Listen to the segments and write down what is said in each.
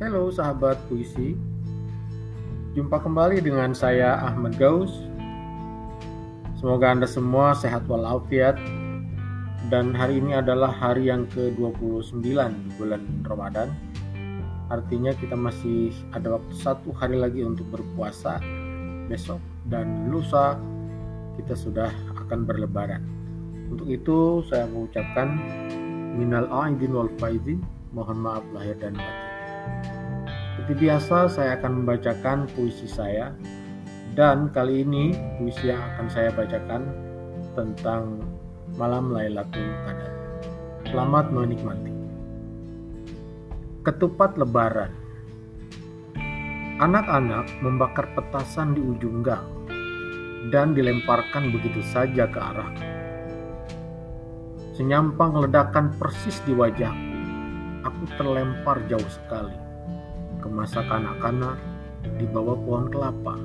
Halo sahabat puisi. Jumpa kembali dengan saya Ahmad Gaus. Semoga Anda semua sehat walafiat. Dan hari ini adalah hari yang ke-29 di bulan Ramadan. Artinya kita masih ada waktu satu hari lagi untuk berpuasa Besok. Dan lusa kita sudah akan berlebaran. Untuk itu saya mengucapkan Minal aidin wal faizin. Mohon maaf lahir dan batin seperti biasa, saya akan membacakan puisi saya, dan kali ini puisi yang akan saya bacakan tentang malam Lailatul Qadar. Selamat menikmati. Ketupat Lebaran. Anak-anak membakar petasan di ujung gang dan dilemparkan begitu saja ke arahku. Senyampang ledakan persis di wajahku aku terlempar jauh sekali ke masa kanak-kanak di bawah pohon kelapa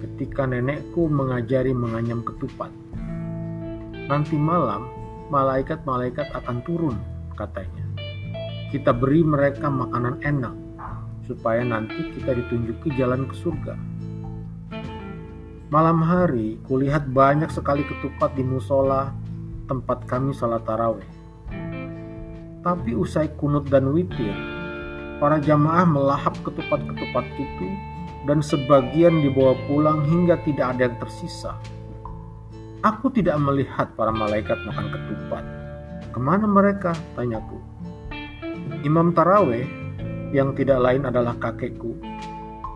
ketika nenekku mengajari menganyam ketupat. Nanti malam, malaikat-malaikat akan turun, katanya. Kita beri mereka makanan enak, supaya nanti kita ditunjuki jalan ke surga. Malam hari, kulihat banyak sekali ketupat di musola tempat kami salat taraweh. Tapi usai kunut dan witir, para jamaah melahap ketupat-ketupat itu dan sebagian dibawa pulang hingga tidak ada yang tersisa. Aku tidak melihat para malaikat makan ketupat. Ke mana mereka? Tanyaku. Imam Taraweh, yang tidak lain adalah kakekku,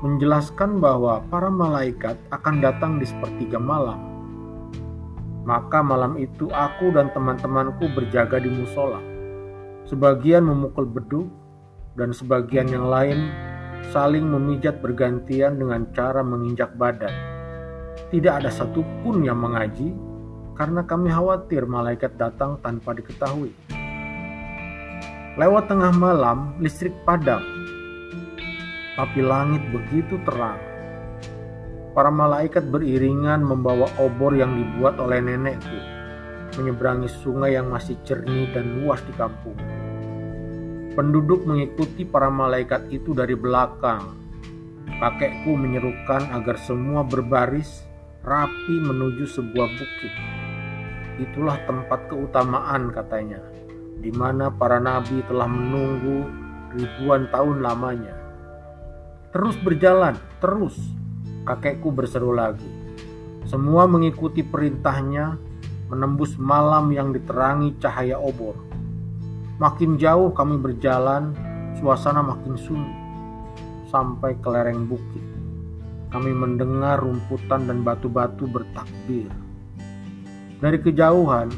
menjelaskan bahwa para malaikat akan datang di sepertiga malam. Maka malam itu aku dan teman-temanku berjaga di musola Sebagian memukul beduk dan sebagian yang lain saling memijat bergantian dengan cara menginjak badan. Tidak ada satupun yang mengaji karena kami khawatir malaikat datang tanpa diketahui. Lewat tengah malam, listrik padam, tapi langit begitu terang. Para malaikat beriringan membawa obor yang dibuat oleh nenekku menyeberangi sungai yang masih jernih dan luas di kampung. Penduduk mengikuti para malaikat itu dari belakang. Kakekku menyerukan agar semua berbaris rapi menuju sebuah bukit. Itulah tempat keutamaan katanya, di mana para nabi telah menunggu ribuan tahun lamanya. Terus berjalan, terus, kakekku berseru lagi. Semua mengikuti perintahnya menembus malam yang diterangi cahaya obor. Makin jauh kami berjalan, suasana makin sunyi sampai ke lereng bukit. Kami mendengar rumputan dan batu-batu bertakbir. Dari kejauhan,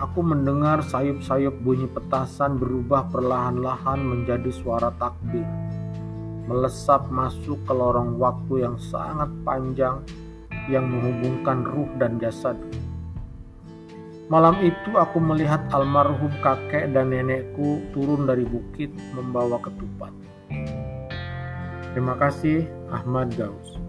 aku mendengar sayup-sayup bunyi petasan berubah perlahan-lahan menjadi suara takbir. Melesap masuk ke lorong waktu yang sangat panjang yang menghubungkan ruh dan jasad. Malam itu aku melihat almarhum kakek dan nenekku turun dari bukit membawa ketupat. Terima kasih Ahmad Gaus.